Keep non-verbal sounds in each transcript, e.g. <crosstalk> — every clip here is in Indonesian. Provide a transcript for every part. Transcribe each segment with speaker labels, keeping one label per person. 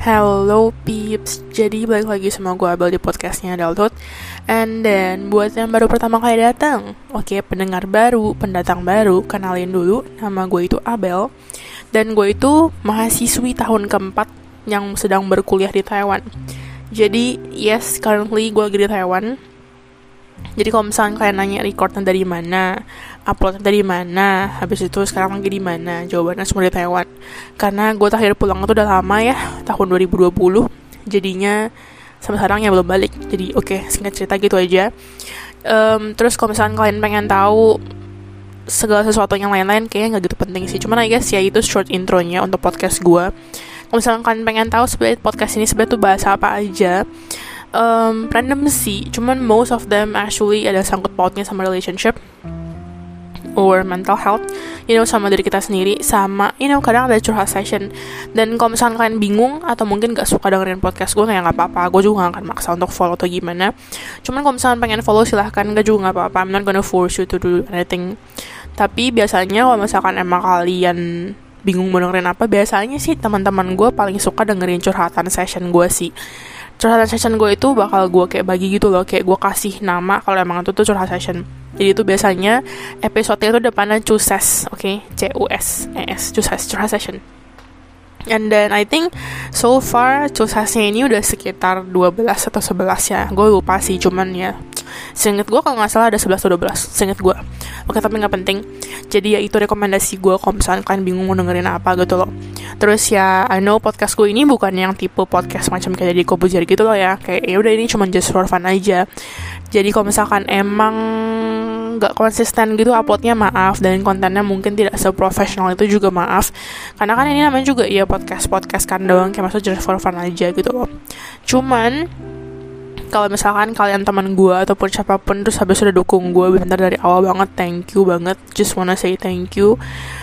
Speaker 1: Hello peeps, jadi balik lagi sama gue Abel di podcastnya Adulthood And then, buat yang baru pertama kali datang Oke, pendengar baru, pendatang baru, kenalin dulu. Nama gue itu Abel. Dan gue itu mahasiswi tahun keempat yang sedang berkuliah di Taiwan. Jadi, yes, currently gue lagi di Taiwan jadi kalau misalnya kalian nanya recordnya dari mana, uploadnya dari mana, habis itu sekarang lagi di mana, jawabannya semua di Taiwan. Karena gue terakhir pulang itu udah lama ya, tahun 2020. Jadinya sampai sekarang ya belum balik. Jadi oke, okay, singkat cerita gitu aja. Um, terus kalau misalnya kalian pengen tahu segala sesuatu yang lain-lain kayaknya nggak gitu penting sih. Cuman I guess ya itu short intronya untuk podcast gue. Kalau misalnya kalian pengen tahu sebenarnya podcast ini sebenarnya tuh bahasa apa aja, um, random sih. Cuman most of them actually ada sangkut pautnya sama relationship or mental health you know sama diri kita sendiri. Sama you know kadang ada curhat session. Dan kalau misalnya kalian bingung atau mungkin gak suka dengerin podcast gue kayak nggak apa-apa. Gue juga gak akan maksa untuk follow atau gimana. Cuman kalau misalnya pengen follow silahkan. Gak juga nggak apa-apa. I'm not gonna force you to do anything. Tapi biasanya kalau misalkan emang kalian bingung mau dengerin apa biasanya sih teman-teman gue paling suka dengerin curhatan session gue sih curhatan session gue itu bakal gue kayak bagi gitu loh kayak gue kasih nama kalau emang itu tuh curhat session. Jadi itu biasanya episode itu depannya cuses oke? Okay? c u s e s cuses curhat session. And then I think so far cusesnya ini udah sekitar 12 atau 11 ya. Gue lupa sih cuman ya Seinget gue kalau nggak salah ada 11 atau 12 Seinget gue Oke tapi nggak penting. Jadi ya itu rekomendasi gue Kalau misalnya kalian bingung mau dengerin apa gitu loh. Terus ya, I know podcast gue ini bukan yang tipe podcast macam kayak di Kobuzer gitu loh ya. Kayak ya udah ini cuma just for fun aja. Jadi kalau misalkan emang nggak konsisten gitu uploadnya maaf. Dan kontennya mungkin tidak seprofesional itu juga maaf. Karena kan ini namanya juga ya podcast podcast kan doang. Kayak maksud just for fun aja gitu loh. Cuman kalau misalkan kalian teman gue ataupun siapa pun terus habis sudah dukung gue bener dari awal banget thank you banget. Just wanna say thank you.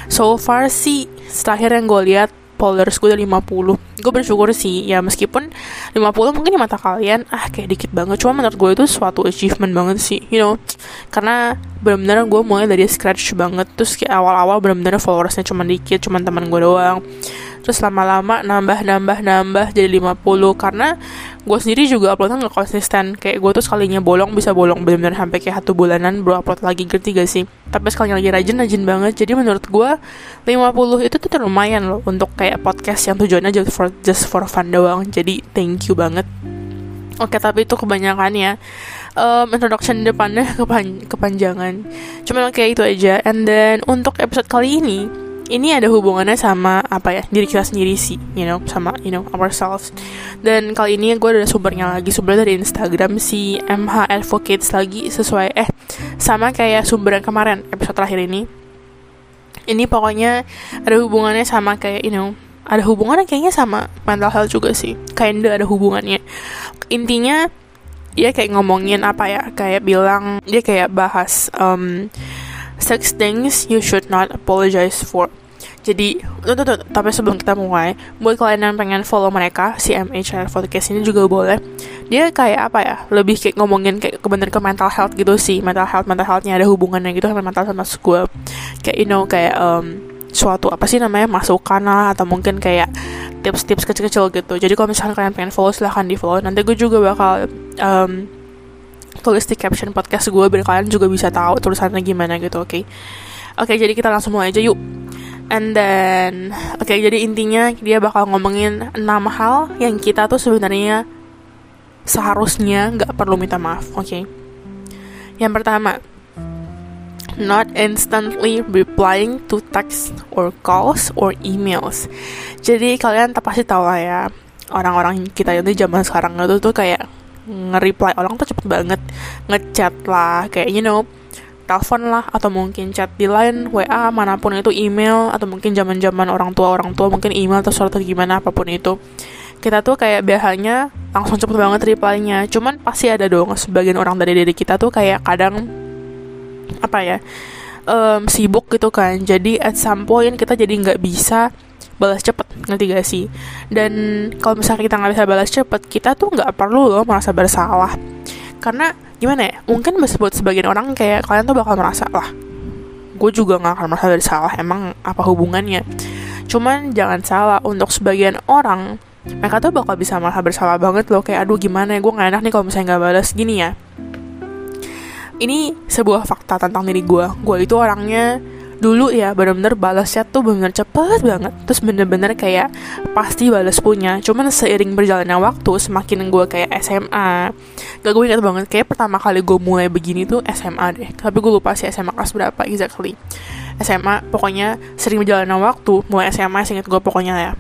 Speaker 1: So far sih terakhir yang gue lihat followers gue udah 50 gue bersyukur sih ya meskipun 50 mungkin di mata kalian ah kayak dikit banget. Cuma menurut gue itu suatu achievement banget sih you know. Karena benar-benar gue mulai dari scratch banget. Terus kayak awal-awal benar-benar followersnya cuma dikit cuma teman gue doang terus lama-lama nambah nambah nambah jadi 50 karena gue sendiri juga uploadnya nggak konsisten. Kayak gue tuh sekalinya bolong bisa bolong benar-benar sampai kayak satu bulanan bro upload lagi. Ngerti gak sih? Tapi sekalinya lagi rajin rajin banget. Jadi menurut gue 50 itu tuh lumayan loh untuk kayak podcast yang tujuannya just for just for fun doang. Jadi thank you banget. Oke tapi itu kebanyakan ya um, introduction depannya <laughs> kepan kepanjangan. Cuman oke okay, itu aja. And then untuk episode kali ini ini ada hubungannya sama apa ya diri kita sendiri sih you know sama you know ourselves. Dan kali ini gue ada sumbernya lagi sumber dari Instagram si MH Advocates lagi sesuai eh sama kayak sumber yang kemarin episode terakhir ini. Ini pokoknya ada hubungannya sama kayak you know ada hubungannya kayaknya sama mental health juga sih kinda ada hubungannya. Intinya dia kayak ngomongin apa ya kayak bilang dia kayak bahas um, six things you should not apologize for. Jadi, tuh, tuh, tuh, tapi sebelum kita mulai, buat kalian yang pengen follow mereka, si MH Podcast ini juga boleh. Dia kayak apa ya, lebih kayak ngomongin kayak kebenaran ke mental health gitu sih. Mental health, mental healthnya ada hubungannya gitu sama mental sama gue. Kayak, you know, kayak um, suatu apa sih namanya masukan lah atau mungkin kayak tips-tips kecil-kecil gitu. Jadi kalau misalnya kalian pengen follow silahkan di follow. Nanti gue juga bakal um, tulis di caption podcast gue biar kalian juga bisa tahu tulisannya gimana gitu oke okay? oke okay, jadi kita langsung mulai aja yuk and then oke okay, jadi intinya dia bakal ngomongin enam hal yang kita tuh sebenarnya seharusnya nggak perlu minta maaf oke okay? yang pertama not instantly replying to text or calls or emails. Jadi kalian tak pasti tahu lah ya orang-orang kita ini zaman sekarang itu tuh kayak nge-reply orang tuh cepet banget. Ngechat lah kayak you know telepon lah atau mungkin chat di line WA mana pun itu email atau mungkin zaman zaman orang tua orang tua mungkin email atau surat atau gimana apa pun itu. Kita tuh kayak biasanya langsung cepet banget reply-nya. Cuman pasti ada dong sebagian orang dari diri kita tuh kayak kadang apa ya um, sibuk gitu kan. Jadi at some point kita jadi nggak bisa balas cepet ngerti gak sih? Dan kalau misalnya kita nggak bisa balas cepet kita tuh nggak perlu loh merasa bersalah. Karena gimana ya mungkin buat sebagian orang kayak kalian tuh bakal merasa lah gue juga nggak akan merasa bersalah emang apa hubungannya? Cuman jangan salah untuk sebagian orang mereka tuh bakal bisa malah bersalah banget loh kayak aduh gimana ya gue nggak enak nih kalau misalnya nggak balas gini ya. Ini sebuah fakta tentang diri gue gue itu orangnya dulu ya bener-bener balas chat tuh bener cepet banget. Terus bener-bener kayak pasti balas punya. Cuman seiring berjalannya waktu semakin gue kayak SMA gak gue inget banget kayak pertama kali gue mulai begini tuh SMA deh. Tapi gue lupa sih SMA kelas berapa exactly. SMA pokoknya sering berjalannya waktu mulai SMA singkat gue pokoknya ya.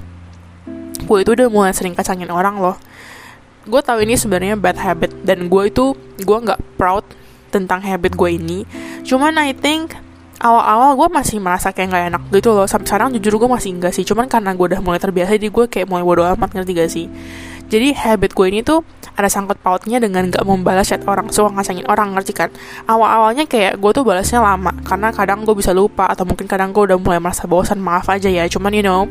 Speaker 1: Gue itu udah mulai sering kacangin orang loh. Gue tahu ini sebenarnya bad habit dan gue itu gue nggak proud tentang habit gue ini. Cuman I think awal-awal gue masih merasa kayak gak enak gitu loh. Sampai sekarang jujur gue masih enggak sih. Cuman karena gue udah mulai terbiasa jadi gue kayak mulai bodo amat ngerti gak sih? Jadi habit gue ini tuh ada sangkut pautnya dengan gak membalas chat orang suka ngacangin orang ngerti kan? Awal-awalnya kayak gue tuh balasnya lama karena kadang gue bisa lupa atau mungkin kadang gue udah mulai merasa bosan maaf aja ya. Cuman you know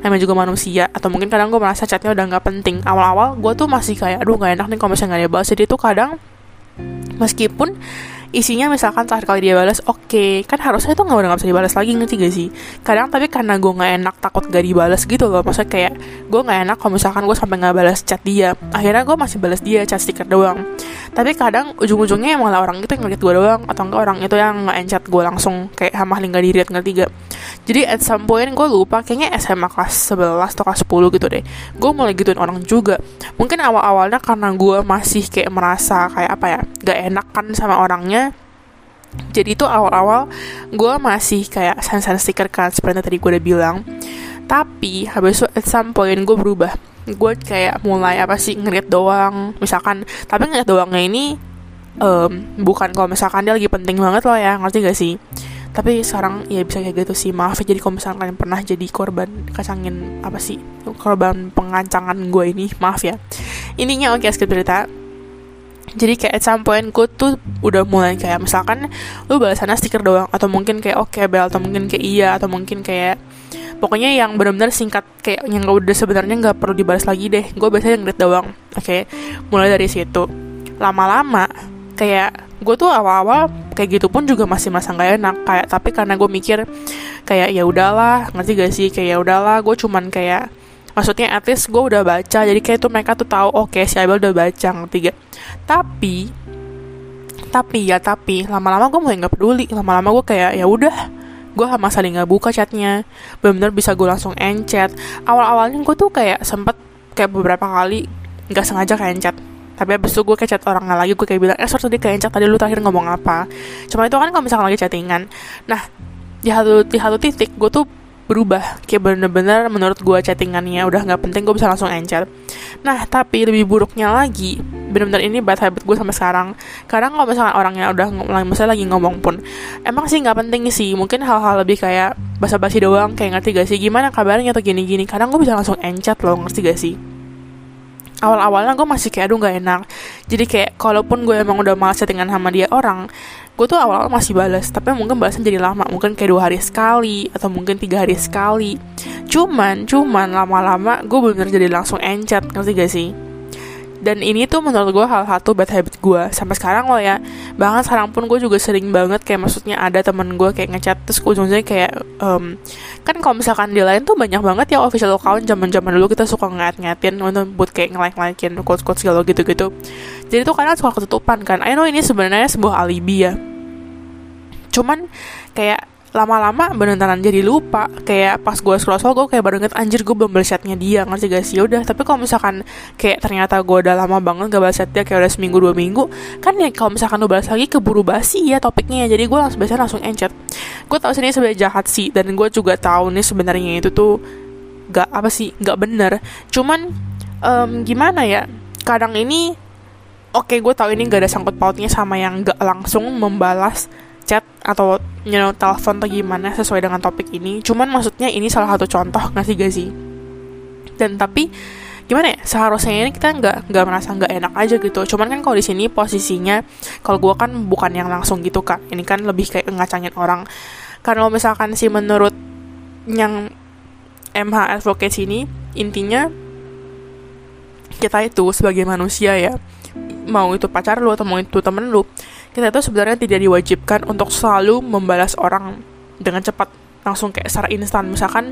Speaker 1: namanya juga manusia atau mungkin kadang gue merasa chatnya udah gak penting. Awal-awal gue tuh masih kayak aduh gak enak nih kalau misalnya gak dia balas. Jadi tuh kadang meskipun isinya misalkan terakhir kali dia balas oke. Okay. kan harusnya itu nggak udah nggak bisa dibalas lagi ngerti gak sih? Kadang tapi karena gue nggak enak takut gak dibalas gitu loh. Maksudnya kayak gue nggak enak kalau misalkan gue sampai nggak balas chat dia. Akhirnya gue masih balas dia chat stiker doang. Tapi kadang ujung-ujungnya malah orang itu yang ngeliat gue doang atau enggak orang itu yang nggak chat gue langsung kayak hamah lingga diri ngerti gak jadi at some point gue lupa kayaknya SMA kelas 11 atau kelas 10 gitu deh. Gue mulai gituin orang juga. Mungkin awal-awalnya karena gue masih kayak merasa kayak apa ya gak enak kan sama orangnya. Jadi itu awal-awal gue masih kayak send-send stiker kan seperti tadi gue udah bilang. Tapi habis itu at some point gue berubah. Gue kayak mulai apa sih ngeliat doang. Misalkan tapi ngeliat doangnya ini um, bukan kalau misalkan dia lagi penting banget loh ya ngerti gak sih tapi sekarang ya bisa kayak gitu sih. Maaf ya jadi kalau misalkan kalian pernah jadi korban kacangin apa sih korban pengancangan gue ini. Maaf ya. Ininya oke okay, skip cerita. Jadi kayak at some point gue tuh udah mulai kayak misalkan lu balasannya stiker doang atau mungkin kayak oke okay, bel atau mungkin kayak iya atau mungkin kayak pokoknya yang benar-benar singkat kayak yang gak udah sebenarnya nggak perlu dibalas lagi deh. Gue biasanya ngeliat doang oke. Okay? mulai dari situ. Lama-lama kayak gue tuh awal-awal kayak gitu pun juga masih masa nggak enak. Kayak tapi karena gue mikir kayak ya udahlah ngerti gak sih? Kayak ya udahlah gue cuman kayak maksudnya at least gue udah baca. Jadi kayak tuh mereka tuh tahu oke okay, si Abel udah baca ngerti gak? Tapi tapi ya tapi lama-lama gue mulai nggak peduli. Lama-lama gue kayak ya udah gue sama saling nggak buka chatnya. Benar-benar bisa gue langsung enchat awal-awalnya gue tuh kayak sempet kayak beberapa kali nggak sengaja kayak enchat tapi abis itu gue kayak chat orang lagi gue kayak bilang eh sorry tadi kayak tadi lu terakhir ngomong apa? Cuma itu kan kalau misalkan lagi chattingan. Nah di satu di satu titik gue tuh berubah. Kayak bener-bener menurut gue chattingannya udah nggak penting gue bisa langsung encer. Nah tapi lebih buruknya lagi bener-bener ini bad habit gue sampai sekarang. Kadang kalau misalnya orangnya udah misalnya lagi ngomong pun emang sih nggak penting sih. Mungkin hal-hal lebih kayak basa-basi doang kayak ngerti gak sih? Gimana kabarnya atau gini-gini? Kadang gue bisa langsung encet loh ngerti gak sih awal-awalnya gue masih kayak aduh gak enak. Jadi kayak kalaupun gue emang udah malas chattingan sama dia orang gue tuh awal-awal masih balas tapi mungkin balasnya jadi lama. Mungkin kayak dua hari sekali atau mungkin tiga hari sekali. Cuman cuman lama-lama gue bener jadi langsung encet. Ngerti gak sih dan ini tuh menurut gue hal satu bad habit gue sampai sekarang loh ya. Bahkan sekarang pun gue juga sering banget kayak maksudnya ada temen gue kayak ngechat terus ujungnya kayak um, kan kalau misalkan di lain tuh banyak banget ya official account zaman zaman dulu kita suka ngat ngatin untuk buat kayak nge like likein quotes quotes segala gitu gitu jadi tuh kadang suka ketutupan kan. I know ini sebenarnya sebuah alibi ya. Cuman kayak lama-lama beneran jadi lupa. Kayak pas gue scroll scroll gue kayak baru inget anjir gue belum balas chatnya dia. Ngerti gak sih? Udah tapi kalau misalkan kayak ternyata gue udah lama banget gak balas chat dia kayak udah seminggu dua minggu kan ya kalau misalkan lu balas lagi keburu basi ya topiknya jadi gue langsung biasanya langsung encet gue tahu sini sebenarnya jahat sih dan gue juga tahu nih sebenarnya itu tuh gak apa sih gak bener. Cuman um, gimana ya kadang ini oke okay, gue tahu ini gak ada sangkut pautnya sama yang gak langsung membalas chat atau you know telepon atau gimana sesuai dengan topik ini. Cuman maksudnya ini salah satu contoh ngasih gak sih? Dan tapi gimana ya seharusnya ini kita nggak nggak merasa nggak enak aja gitu. Cuman kan kalau di sini posisinya kalau gue kan bukan yang langsung gitu kan ini kan lebih kayak ngacangin orang. Karena misalkan sih menurut yang MH advocate ini intinya kita itu sebagai manusia ya mau itu pacar lu atau mau itu temen lu kita itu sebenarnya tidak diwajibkan untuk selalu membalas orang dengan cepat. Langsung kayak secara instan. Misalkan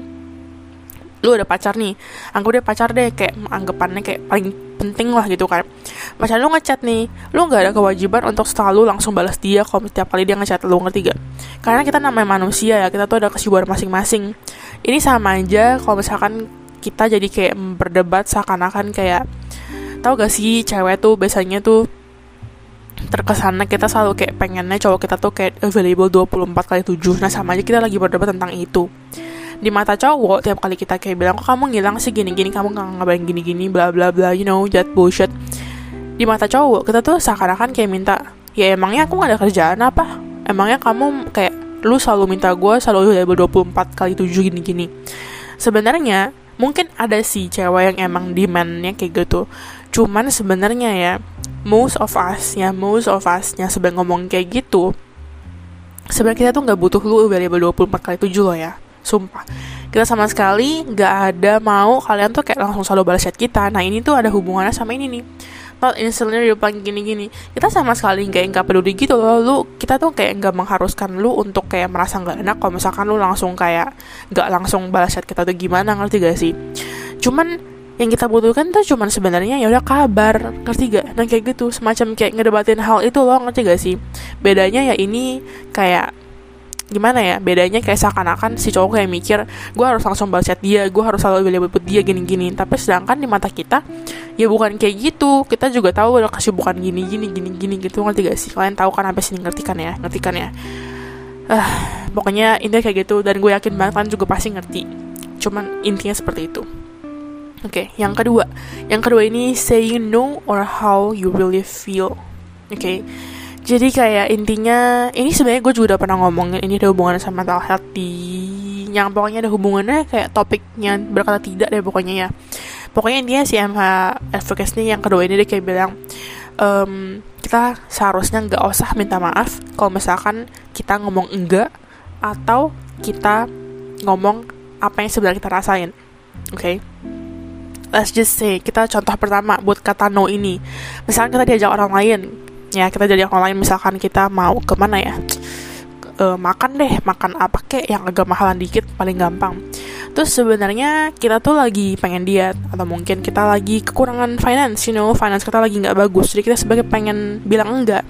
Speaker 1: lu ada pacar nih. Anggap dia pacar deh kayak anggapannya kayak paling penting lah gitu kan. Pacar lu ngechat nih lu nggak ada kewajiban untuk selalu langsung balas dia kalau setiap kali dia ngechat lu ngerti gak karena kita namanya manusia ya kita tuh ada kesibukan masing-masing. Ini sama aja kalau misalkan kita jadi kayak berdebat seakan-akan kayak tau gak sih cewek tuh biasanya tuh terkesannya kita selalu kayak pengennya cowok kita tuh kayak available 24 kali 7 nah sama aja kita lagi berdebat tentang itu. Di mata cowok tiap kali kita kayak bilang kok kamu ngilang sih gini-gini? Kamu nggak ngabarin gini-gini? Bla bla bla you know that bullshit. Di mata cowok kita tuh seakan-akan kayak minta ya emangnya aku gak ada kerjaan apa? Emangnya kamu kayak lu selalu minta gue selalu udah 24 kali 7 gini-gini? Sebenarnya mungkin ada sih cewek yang emang demandnya kayak gitu. Cuman sebenarnya ya most of us ya most of us yang sebenarnya ngomong kayak gitu sebenarnya kita tuh nggak butuh lu available 24 kali 7 loh ya sumpah. Kita sama sekali nggak ada mau kalian tuh kayak langsung selalu balas chat kita. Nah ini tuh ada hubungannya sama ini nih. Not instantly replying gini-gini kita sama sekali nggak peduli gitu loh. Lu kita tuh kayak nggak mengharuskan lu untuk kayak merasa nggak enak kalau misalkan lu langsung kayak nggak langsung balas chat kita tuh gimana ngerti gak sih? Cuman yang kita butuhkan tuh cuman sebenarnya ya udah kabar ngerti gak? Nah kayak gitu semacam kayak ngedebatin hal itu loh ngerti gak sih? Bedanya ya ini kayak gimana ya? Bedanya kayak seakan-akan si cowok kayak mikir gue harus langsung balas chat dia gue harus selalu beli buat dia gini-gini. Tapi sedangkan di mata kita ya bukan kayak gitu. Kita juga tahu ada kesibukan gini gini gini gini gitu ngerti gak sih? Kalian tahu kan apa sih? Ngerti kan ya ngerti kan ya. Uh, pokoknya intinya kayak gitu. Dan gue yakin banget kalian juga pasti ngerti. Cuman intinya seperti itu Oke, okay, yang kedua, yang kedua ini saying no or how you really feel. Oke, okay jadi kayak intinya ini sebenarnya gue juga udah pernah ngomongin ini ada hubungan sama mental health di yang pokoknya ada hubungannya kayak topiknya berkata tidak deh pokoknya ya pokoknya intinya si MH advocacy yang kedua ini dia kayak bilang um, kita seharusnya nggak usah minta maaf kalau misalkan kita ngomong enggak atau kita ngomong apa yang sebenarnya kita rasain oke okay? Let's just say kita contoh pertama buat kata no ini. Misalkan kita diajak orang lain ya kita jadi online misalkan kita mau ke mana ya? E, makan deh makan apa kek yang agak mahalan dikit paling gampang. Terus sebenarnya kita tuh lagi pengen diet atau mungkin kita lagi kekurangan finance you know finance kita lagi nggak bagus jadi kita sebagai pengen bilang enggak.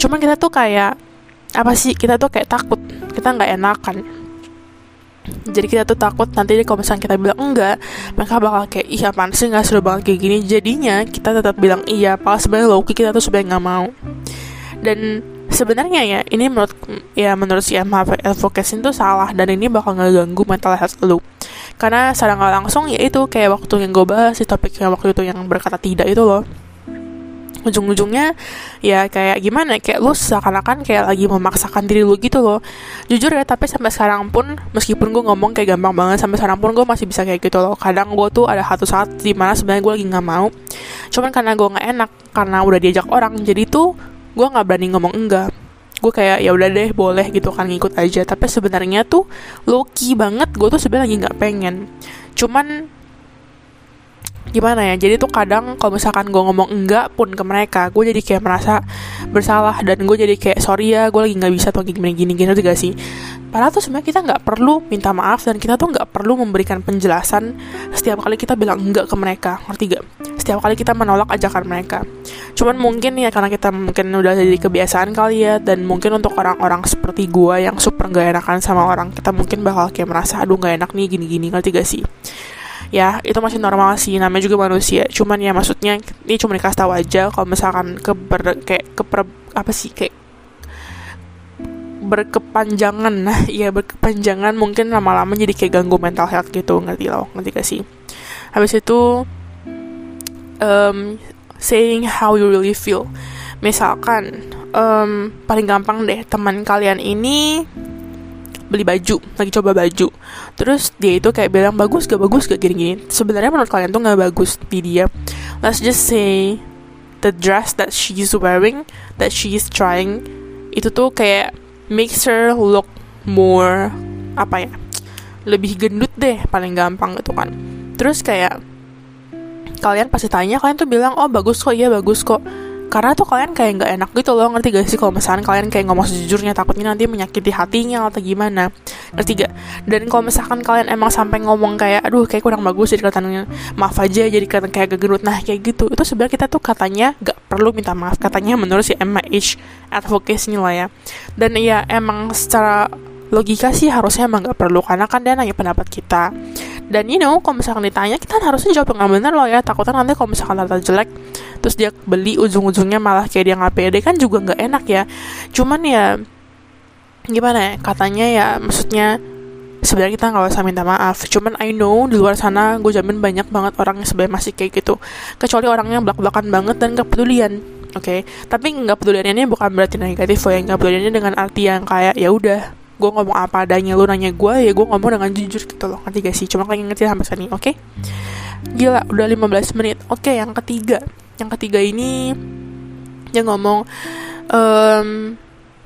Speaker 1: Cuman kita tuh kayak apa sih kita tuh kayak takut kita nggak enakan jadi kita tuh takut nanti kalau misalnya kita bilang enggak mereka bakal kayak iya apaan sih nggak seru banget kayak gini? Jadinya kita tetap bilang iya padahal sebenarnya low kita tuh sebenarnya nggak mau. Dan sebenarnya ya ini menurut ya menurut si MH advocacy itu salah dan ini bakal ngeganggu mental health lu. Karena secara nggak langsung ya itu kayak waktu yang gue bahas si topik yang waktu itu yang berkata tidak itu loh ujung-ujungnya ya kayak gimana kayak lu seakan-akan kayak lagi memaksakan diri lu gitu loh. Jujur ya tapi sampai sekarang pun meskipun gue ngomong kayak gampang banget sampai sekarang pun gue masih bisa kayak gitu loh. Kadang gue tuh ada satu saat di mana sebenarnya gue lagi nggak mau. Cuman karena gue nggak enak karena udah diajak orang jadi tuh gue nggak berani ngomong enggak. Gue kayak ya udah deh boleh gitu kan ngikut aja. Tapi sebenarnya tuh low key banget gue tuh sebenarnya lagi nggak pengen. Cuman gimana ya jadi tuh kadang kalau misalkan gue ngomong enggak pun ke mereka gue jadi kayak merasa bersalah dan gue jadi kayak sorry ya gue lagi nggak bisa tuh gini gini gini juga sih? Padahal tuh sebenarnya kita nggak perlu minta maaf dan kita tuh nggak perlu memberikan penjelasan setiap kali kita bilang enggak ke mereka ngerti gak setiap kali kita menolak ajakan mereka. Cuman mungkin ya karena kita mungkin udah jadi kebiasaan kali ya dan mungkin untuk orang-orang seperti gue yang super gak enakan sama orang kita mungkin bakal kayak merasa aduh gak enak nih gini-gini ngerti gak sih ya itu masih normal sih namanya juga manusia. Cuman ya maksudnya ini cuma dikasih tahu aja kalau misalkan keber kayak keper apa sih kayak berkepanjangan. Nah <laughs> ya berkepanjangan mungkin lama-lama jadi kayak ganggu mental health gitu ngerti loh ngerti gak sih? Habis itu um, saying how you really feel. Misalkan um, paling gampang deh teman kalian ini beli baju lagi coba baju. Terus dia itu kayak bilang bagus gak bagus gak gini-gini. Sebenarnya menurut kalian tuh nggak bagus di dia. Let's just say the dress that she's wearing that she's trying itu tuh kayak makes her look more apa ya lebih gendut deh paling gampang gitu kan. Terus kayak kalian pasti tanya kalian tuh bilang oh bagus kok iya bagus kok karena tuh kalian kayak nggak enak gitu loh ngerti gak sih? Kalau misalkan kalian kayak ngomong sejujurnya takutnya nanti menyakiti hatinya atau gimana. Ngerti gak? Dan kalau misalkan kalian emang sampai ngomong kayak aduh kayak kurang bagus jadi katanya maaf aja jadi kata kayak gegerut. Nah kayak gitu. Itu sebenarnya kita tuh katanya nggak perlu minta maaf. Katanya menurut si MH advocacy lah ya. Dan ya emang secara logika sih harusnya emang nggak perlu karena kan dia nanya pendapat kita. Dan you know kalau misalkan ditanya kita harusnya jawab yang benar loh ya. Takutnya nanti kalau misalkan data jelek terus dia beli ujung-ujungnya malah kayak dia nggak pede kan juga nggak enak ya. Cuman ya gimana ya katanya ya maksudnya sebenarnya kita nggak usah minta maaf. Cuman I know di luar sana gue jamin banyak banget orang yang sebenarnya masih kayak gitu. Kecuali orangnya belak-belakan banget dan gak pedulian oke? Okay? tapi nggak peduliannya bukan berarti negatif yang nggak peduliannya dengan arti yang kayak ya udah gue ngomong apa adanya lu nanya gue ya gue ngomong dengan jujur gitu loh. Ngerti gak sih? Cuma kalian ngerti sampai sini oke? Okay? gila udah 15 menit. Oke okay, yang ketiga. Yang ketiga ini dia ngomong um,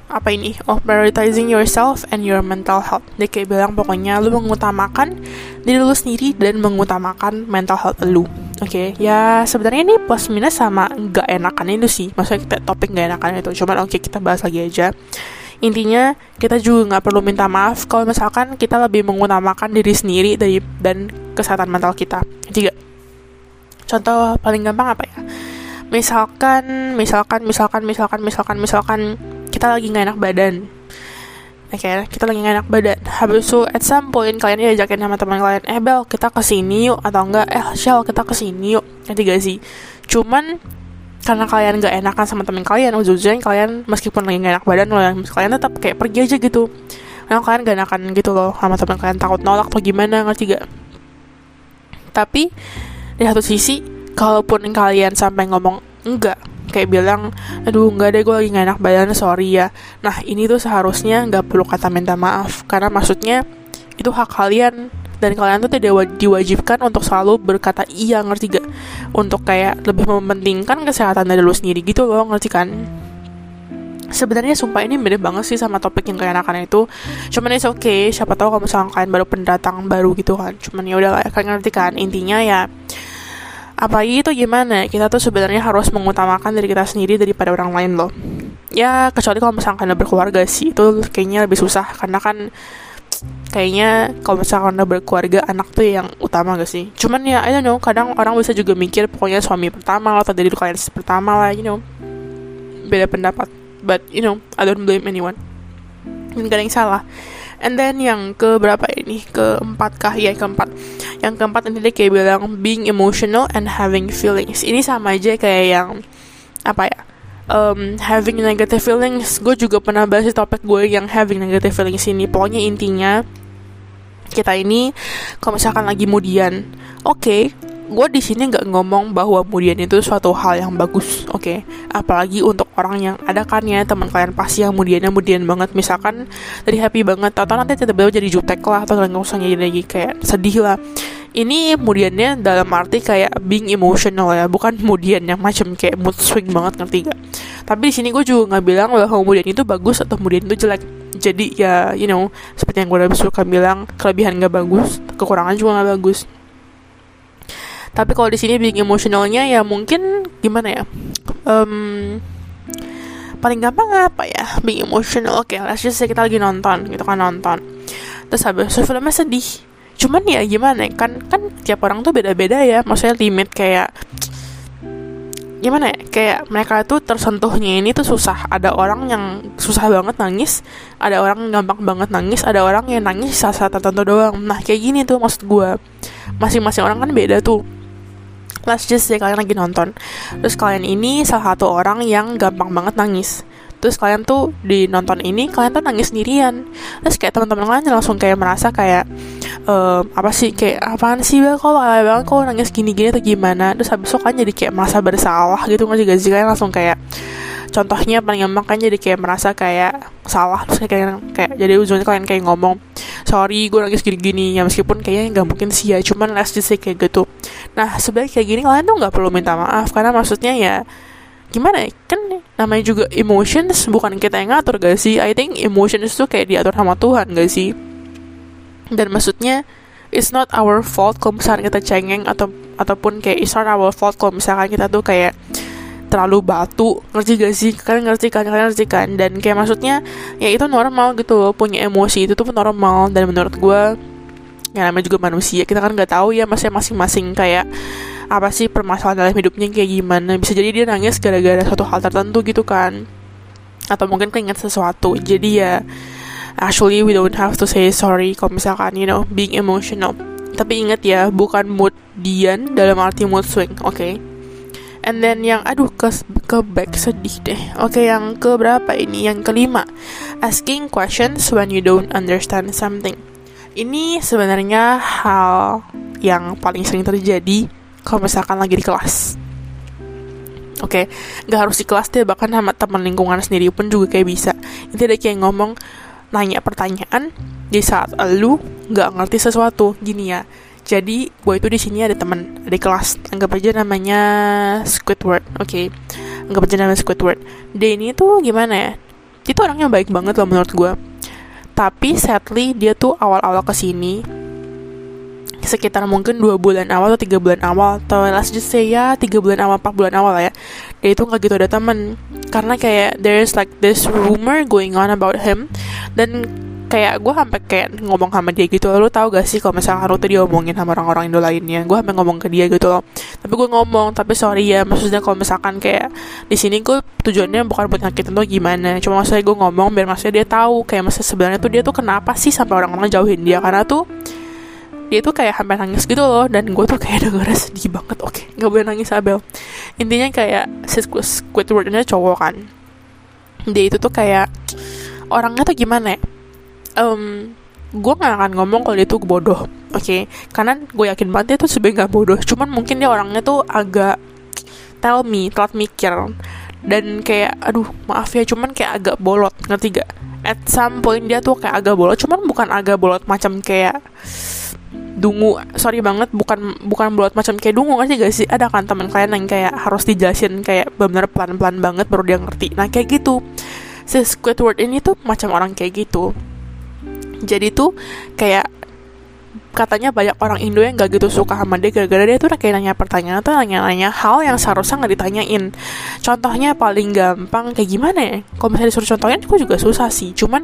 Speaker 1: apa ini? Oh prioritizing yourself and your mental health. Dia kayak bilang pokoknya lu mengutamakan diri lu sendiri dan mengutamakan mental health lu. Oke okay, ya sebenarnya ini plus minus sama gak enakan itu sih. Maksudnya kita topik gak enakan itu. Cuman oke okay, kita bahas lagi aja intinya kita juga nggak perlu minta maaf kalau misalkan kita lebih mengutamakan diri sendiri dari dan kesehatan mental kita tiga contoh paling gampang apa ya misalkan misalkan misalkan misalkan misalkan misalkan kita lagi nggak enak badan Oke, okay, kita lagi gak enak badan. Habis itu, at some point, kalian diajakin sama teman kalian, eh Bel, kita ke sini yuk, atau enggak, eh Shell, kita ke sini yuk. Nanti gak sih? Cuman, karena kalian gak enakan sama temen kalian ujung-ujungnya kalian meskipun lagi gak enak badan loh kalian tetap kayak pergi aja gitu. Karena kalian gak enakan gitu loh sama temen kalian takut nolak atau gimana ngerti gak tapi di satu sisi kalaupun kalian sampai ngomong enggak kayak bilang aduh enggak deh gue lagi gak enak badan sorry ya. Nah ini tuh seharusnya nggak perlu kata minta maaf karena maksudnya itu hak kalian dan kalian tuh tidak diwajibkan untuk selalu berkata iya ngerti gak untuk kayak lebih mementingkan kesehatan dari lu sendiri gitu loh ngerti kan? Sebenarnya sumpah ini mirip banget sih sama topik yang anak-anak itu. Cuman it's okay siapa tahu kalau misalnya kalian baru pendatang baru gitu kan. Cuman ya udah kalian ngerti kan? Intinya ya apa itu gimana? Kita tuh sebenarnya harus mengutamakan diri kita sendiri daripada orang lain loh. Ya kecuali kalau misalnya kalian berkeluarga sih itu kayaknya lebih susah. Karena kan kayaknya kalau misalkan udah berkeluarga anak tuh yang utama gak sih? Cuman ya I don't know kadang orang bisa juga mikir pokoknya suami pertama atau dari kalian pertama lah you know. Beda pendapat but you know I don't blame anyone. Dan gak salah. And then yang ke berapa ini? Keempat kah? Ya keempat. Yang keempat ini dia kayak bilang being emotional and having feelings. Ini sama aja kayak yang apa ya um, having negative feelings. Gue juga pernah bahas di topik gue yang having negative feelings ini. Pokoknya intinya kita ini kalau misalkan lagi mudian oke okay, gue di sini nggak ngomong bahwa kemudian itu suatu hal yang bagus, oke? Okay? Apalagi untuk orang yang ada kan ya teman kalian pasti yang kemudiannya kemudian banget, misalkan dari happy banget atau nanti tiba-tiba jadi jutek lah atau nggak usah jadi kayak sedih lah ini kemudiannya dalam arti kayak being emotional ya bukan kemudian yang macam kayak mood swing banget ngerti gak tapi di sini gue juga nggak bilang bahwa kemudian itu bagus atau kemudian itu jelek jadi ya you know seperti yang gue udah suka bilang kelebihan nggak bagus kekurangan juga nggak bagus tapi kalau di sini being emotionalnya ya mungkin gimana ya? Um, paling gampang apa ya? Being emotional. Oke okay, let's just kita lagi nonton gitu kan nonton. Terus habis itu filmnya sedih. Cuman ya gimana ya, kan kan tiap orang tuh beda-beda ya. Maksudnya limit kayak gimana ya? Kayak mereka tuh tersentuhnya ini tuh susah. Ada orang yang susah banget nangis ada orang yang gampang banget nangis ada orang yang nangis saat-saat tertentu doang. Nah kayak gini tuh maksud gue masing-masing orang kan beda tuh let's just say kalian lagi nonton. Terus kalian ini salah satu orang yang gampang banget nangis terus kalian tuh di nonton ini kalian tuh nangis sendirian. Terus kayak teman-teman kalian langsung kayak merasa kayak um, apa sih kayak apaan sih bel? Kok kayak banget? Kok nangis gini-gini atau gimana? Terus habis itu kan jadi kayak merasa bersalah gitu nggak sih? Kalian langsung kayak contohnya paling gampang kan jadi kayak merasa kayak salah. Terus kayak kayak jadi ujungnya kalian kayak ngomong sorry gue nangis gini-gini. Ya meskipun kayaknya nggak mungkin sih ya cuman let's just kayak gitu. Nah sebenarnya kayak gini kalian tuh nggak perlu minta maaf. Karena maksudnya ya gimana ya kan namanya juga emotions bukan kita yang ngatur gak sih? I think emotions tuh kayak diatur sama Tuhan gak sih? Dan maksudnya it's not our fault kalau misalnya kita cengeng atau ataupun kayak it's not our fault kalau misalkan kita tuh kayak terlalu batu. Ngerti gak sih? Kalian ngerti kan? Kalian ngerti kan? Dan kayak maksudnya ya itu normal gitu punya emosi itu tuh normal. Dan menurut gue ya namanya juga manusia. Kita kan nggak tahu ya masih masing-masing kayak apa sih permasalahan dalam hidupnya kayak gimana bisa jadi dia nangis gara-gara suatu hal tertentu gitu kan atau mungkin keinget sesuatu jadi ya actually we don't have to say sorry kalau misalkan you know being emotional tapi ingat ya bukan mood Dian dalam arti mood swing oke okay? And then yang aduh ke ke back sedih deh. Oke, okay, yang ke berapa ini? Yang kelima. Asking questions when you don't understand something. Ini sebenarnya hal yang paling sering terjadi kalau misalkan lagi di kelas. Oke, okay, nggak harus di kelas deh, bahkan sama teman lingkungan sendiri pun juga kayak bisa. Itu ada kayak ngomong, nanya pertanyaan di saat lu nggak ngerti sesuatu. Gini ya, jadi gue itu di sini ada teman di kelas anggap aja namanya Squidward oke okay. anggap aja namanya Squidward dia ini tuh gimana ya itu orangnya baik banget loh menurut gue tapi sadly dia tuh awal-awal ke sini sekitar mungkin dua bulan awal atau tiga bulan awal atau let's just say ya tiga bulan awal empat bulan awal ya dia itu nggak gitu ada teman karena kayak there's like this rumor going on about him dan kayak gue sampai kayak ngomong sama dia gitu lo tau gak sih kalau misalkan lo tuh diomongin sama orang-orang Indo lainnya? Gue sampai ngomong ke dia gitu loh. Tapi gue ngomong tapi sorry ya maksudnya kalau misalkan kayak di sini gue tujuannya bukan buat nyakitin lo gimana? Cuma maksudnya gue ngomong biar maksudnya dia tahu kayak maksudnya sebenarnya tuh dia tuh kenapa sih sampai orang-orang jauhin dia? Karena tuh dia tuh kayak hampir nangis gitu loh dan gue tuh kayak <laughs> dengar sedih banget. Oke nggak boleh nangis Abel. Intinya kayak si Squidwardnya cowok kan. Dia itu tuh kayak orangnya tuh gimana ya? Um, gue gak akan ngomong kalau dia tuh bodoh oke? Okay? karena gue yakin banget dia tuh sebenarnya gak bodoh. Cuman mungkin dia orangnya tuh agak tell me telat mikir. Dan kayak aduh maaf ya cuman kayak agak bolot ngerti gak at some point dia tuh kayak agak bolot cuman bukan agak bolot macam kayak dungu sorry banget bukan bukan bolot macam kayak dungu ngerti gak sih? Ada kan teman kalian yang kayak harus dijelasin kayak benar pelan pelan banget baru dia ngerti. Nah kayak gitu. Si Squidward ini tuh macam orang kayak gitu. Jadi tuh kayak katanya banyak orang Indo yang gak gitu suka sama dia gara-gara dia tuh kayak nanya pertanyaan tuh nanya-nanya hal yang seharusnya nggak ditanyain. Contohnya paling gampang kayak gimana ya? Kalau misalnya disuruh contohnya aku juga susah sih. Cuman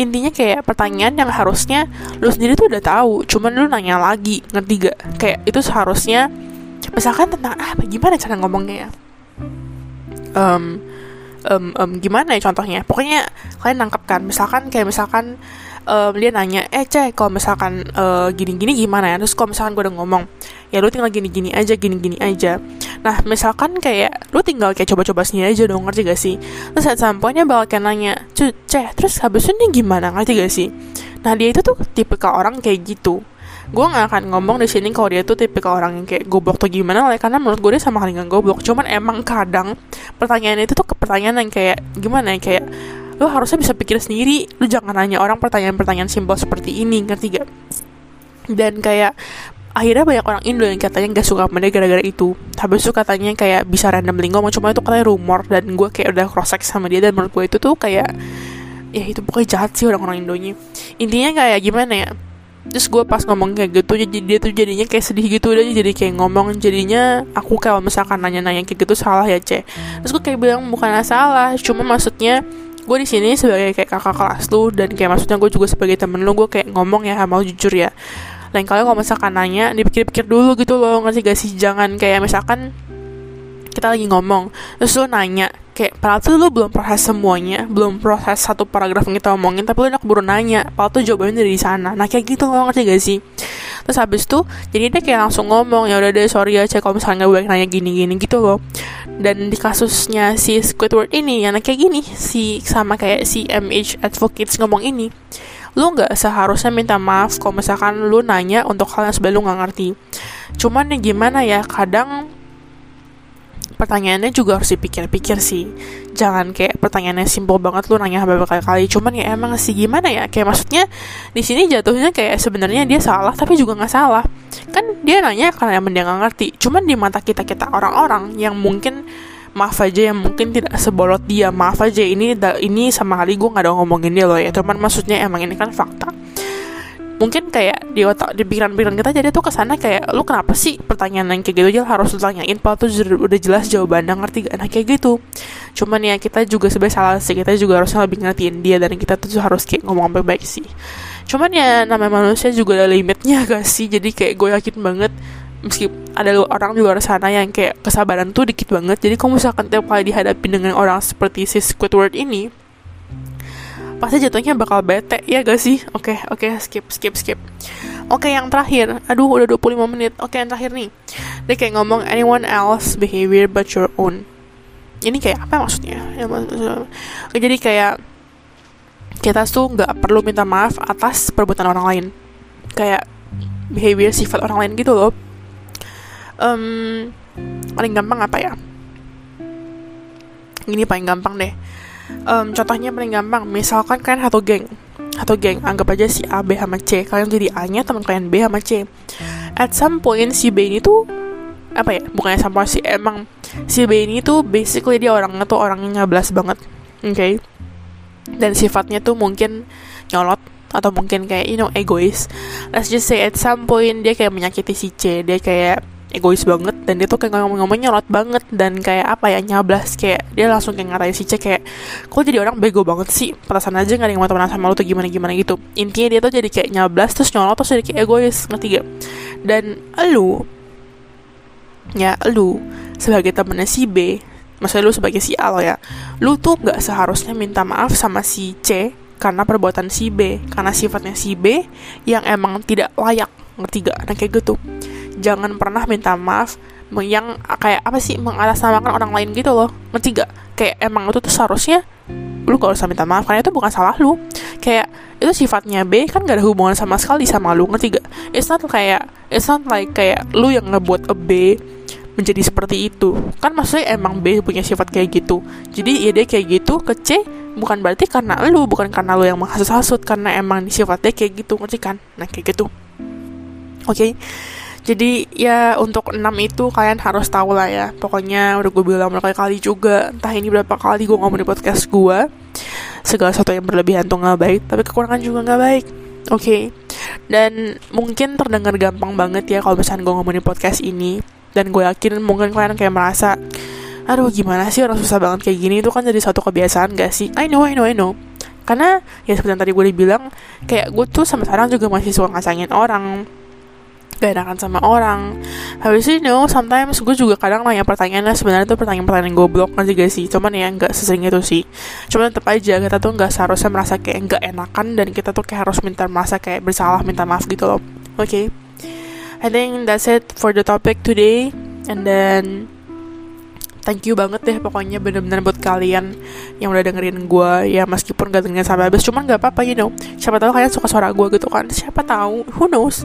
Speaker 1: intinya kayak pertanyaan yang harusnya lu sendiri tuh udah tahu cuman lu nanya lagi ngerti gak kayak itu seharusnya misalkan tentang ah gimana cara ngomongnya ya? Um, um, um, gimana ya contohnya? Pokoknya kalian nangkep kan misalkan kayak misalkan um, dia nanya eh cek kalau misalkan uh, gini-gini gimana ya? Terus kalau misalkan gue udah ngomong ya lu tinggal gini-gini aja gini-gini aja. Nah misalkan kayak lu tinggal kayak coba-coba sendiri aja dong ngerti gak sih? Terus saat sampainya bakal kayak nanya cek terus habis ini gimana? Ngerti gak sih? Nah dia itu tuh tipe ke orang kayak gitu. Gue gak akan ngomong di sini kalau dia tuh tipe ke orang yang kayak goblok tuh gimana lah karena menurut gue dia sama kali goblok. Cuman emang kadang pertanyaan itu tuh ke pertanyaan yang kayak gimana ya kayak lo harusnya bisa pikir sendiri. Lo jangan nanya orang pertanyaan-pertanyaan simpel seperti ini ngerti gak? Dan kayak akhirnya banyak orang Indo yang katanya gak suka sama dia gara-gara itu. Habis itu katanya kayak bisa random ngomong cuma itu katanya rumor. Dan gue kayak udah cross check sama dia dan menurut gue itu tuh kayak ya itu pokoknya jahat sih orang-orang Indonya. Intinya kayak gimana ya? Terus gue pas ngomong kayak gitu jadi dia tuh jadinya kayak sedih gitu udah jadi kayak ngomong jadinya aku kalau misalkan nanya-nanya kayak gitu salah ya cek. Terus gue kayak bilang bukan salah cuma maksudnya gue di sini sebagai kayak kakak kelas lu dan kayak maksudnya gue juga sebagai temen lu gue kayak ngomong ya mau jujur ya. Lain kali kalau misalkan nanya dipikir-pikir dulu gitu loh ngerti gak sih? Jangan kayak misalkan kita lagi ngomong terus lu nanya kayak padahal tuh lu belum proses semuanya belum proses satu paragraf yang kita omongin tapi lu udah keburu nanya padahal tuh jawabannya dari sana. Nah kayak gitu loh ngerti gak sih? Terus habis tuh jadi dia kayak langsung ngomong ya udah deh sorry ya cek kalau misalnya gue nanya gini-gini gitu loh. Dan di kasusnya si Squidward ini yang kayak gini si sama kayak si MH Advocates ngomong ini lu nggak seharusnya minta maaf kalau misalkan lu nanya untuk hal yang lu nggak ngerti. Cuman ya gimana ya kadang pertanyaannya juga harus dipikir-pikir sih. Jangan kayak pertanyaannya simpel banget lu nanya beberapa kali cuman ya emang sih gimana ya? Kayak maksudnya di sini jatuhnya kayak sebenarnya dia salah tapi juga nggak salah. Kan dia nanya karena emang dia nggak ngerti. Cuman di mata kita kita orang-orang yang mungkin maaf aja yang mungkin tidak sebolot dia. Maaf aja ini ini sama kali gue nggak ada ngomongin dia loh ya. Cuman maksudnya emang ini kan fakta mungkin kayak di otak di pikiran-pikiran kita jadi tuh ke sana kayak lu kenapa sih pertanyaan yang kayak gitu? Aja harus lu tanyain padahal tuh udah jelas jawabannya ngerti gak nah kayak gitu. Cuman ya kita juga sebenarnya salah sih kita juga harusnya lebih ngertiin dia dan kita tuh harus kayak ngomong baik-baik sih. Cuman ya namanya manusia juga ada limitnya <laughs> gak sih? Jadi kayak gue yakin banget meski ada orang di luar sana yang kayak kesabaran tuh dikit banget. Jadi kalau misalkan tiap kali dihadapi dengan orang seperti si Squidward ini pasti jatuhnya bakal bete ya gak sih? Oke okay, oke okay, skip skip skip. Oke okay, yang terakhir. Aduh udah 25 menit. Oke okay, yang terakhir nih. Dia kayak ngomong anyone else behavior but your own? Ini kayak apa maksudnya? Ya, jadi kayak kita tuh nggak perlu minta maaf atas perbuatan orang lain. Kayak behavior sifat orang lain gitu loh. Um, paling gampang apa ya? Ini paling gampang deh um, contohnya paling gampang misalkan kalian satu geng satu geng anggap aja si A B sama C. Kalian jadi A nya teman kalian B sama C. At some point si B ini tuh apa ya bukannya sama si emang si B ini tuh basically dia orangnya tuh orangnya nyablas banget oke okay? dan sifatnya tuh mungkin nyolot atau mungkin kayak you know egois. Let's just say at some point dia kayak menyakiti si C dia kayak egois banget dan dia tuh kayak ngomong-ngomong nyolot banget dan kayak apa ya nyablas kayak dia langsung kayak ngatain si C kayak kok jadi orang bego banget sih? Perasaan aja gak ada yang mau temenan sama lu tuh gimana gimana gitu. Intinya dia tuh jadi kayak nyablas terus nyolot terus jadi kayak egois ngerti gak dan lu ya lu sebagai temennya si B maksudnya lu sebagai si A lo ya lu tuh gak seharusnya minta maaf sama si C karena perbuatan si B karena sifatnya si B yang emang tidak layak ngerti gak nah kayak gitu jangan pernah minta maaf yang kayak apa sih mengatasnamakan orang lain gitu loh. Ngerti gak kayak emang itu tuh seharusnya lu gak usah minta maaf karena itu bukan salah lu. Kayak itu sifatnya B kan gak ada hubungan sama sekali sama lu ngerti gak it's not kayak it's not like kayak lu yang ngebuat a B menjadi seperti itu. Kan maksudnya emang B punya sifat kayak gitu. Jadi ya dia kayak gitu ke C bukan berarti karena lu bukan karena lu yang menghasut-hasut karena emang sifatnya kayak gitu ngerti kan? Nah kayak gitu. Oke? okay? Jadi ya untuk 6 itu kalian harus tahu lah ya. Pokoknya udah gue bilang berkali-kali juga entah ini berapa kali gue ngomong di podcast gue segala sesuatu yang berlebihan tuh nggak baik tapi kekurangan juga nggak baik. Oke. Okay? dan mungkin terdengar gampang banget ya kalau misalnya gue ngomong di podcast ini. Dan gue yakin mungkin kalian kayak merasa aduh gimana sih orang susah banget kayak gini? Itu kan jadi suatu kebiasaan gak sih? I know I know I know. Karena ya seperti yang tadi gue bilang kayak gue tuh sama sekarang juga masih suka ngasangin orang gak enakan sama orang. Habis itu you know, sometimes gue juga kadang nanya pertanyaannya. Sebenarnya tuh pertanyaan-pertanyaan goblok nanti gak sih. Cuman ya nggak sesering itu sih. Cuman tetap aja kita tuh nggak seharusnya merasa kayak nggak enakan dan kita tuh kayak harus minta merasa kayak bersalah minta maaf gitu loh. Oke. Okay? I think that's it for the topic today. And then thank you banget deh pokoknya bener-bener buat kalian yang udah dengerin gue ya meskipun gak dengerin sampai habis. Cuman gak apa-apa you know. Siapa tahu kalian suka suara gue gitu kan. Siapa tahu? Who knows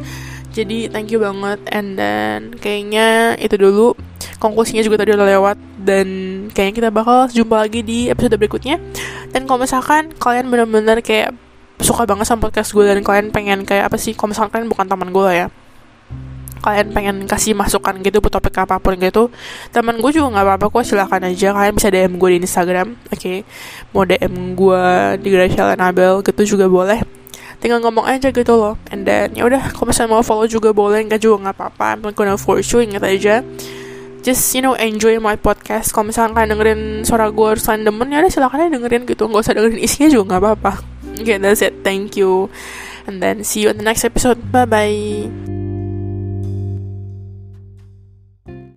Speaker 1: jadi thank you banget. And then kayaknya itu dulu. Konklusinya juga tadi udah lewat. Dan kayaknya kita bakal jumpa lagi di episode berikutnya. Dan kalau misalkan kalian bener-bener kayak suka banget sama podcast gue dan kalian pengen kayak apa sih kalau misalkan kalian bukan teman gue ya. Kalian pengen kasih masukan gitu buat topik apa pun gitu. Teman gue juga nggak apa-apa kok silahkan aja. Kalian bisa DM gue di Instagram oke. Okay? mau DM gue di Gracia Anabel gitu juga boleh tinggal ngomong aja gitu loh. And then ya udah kalau misalnya mau follow juga boleh nggak juga nggak apa-apa. I'm not gonna force you ingat aja. Just you know enjoy my podcast. Kalau misalnya kalian dengerin suara gue harus kalian demen ya udah silahkan aja dengerin gitu. Nggak usah dengerin isinya juga nggak apa-apa. Okay that's it. Thank you. And then see you in the next episode. Bye bye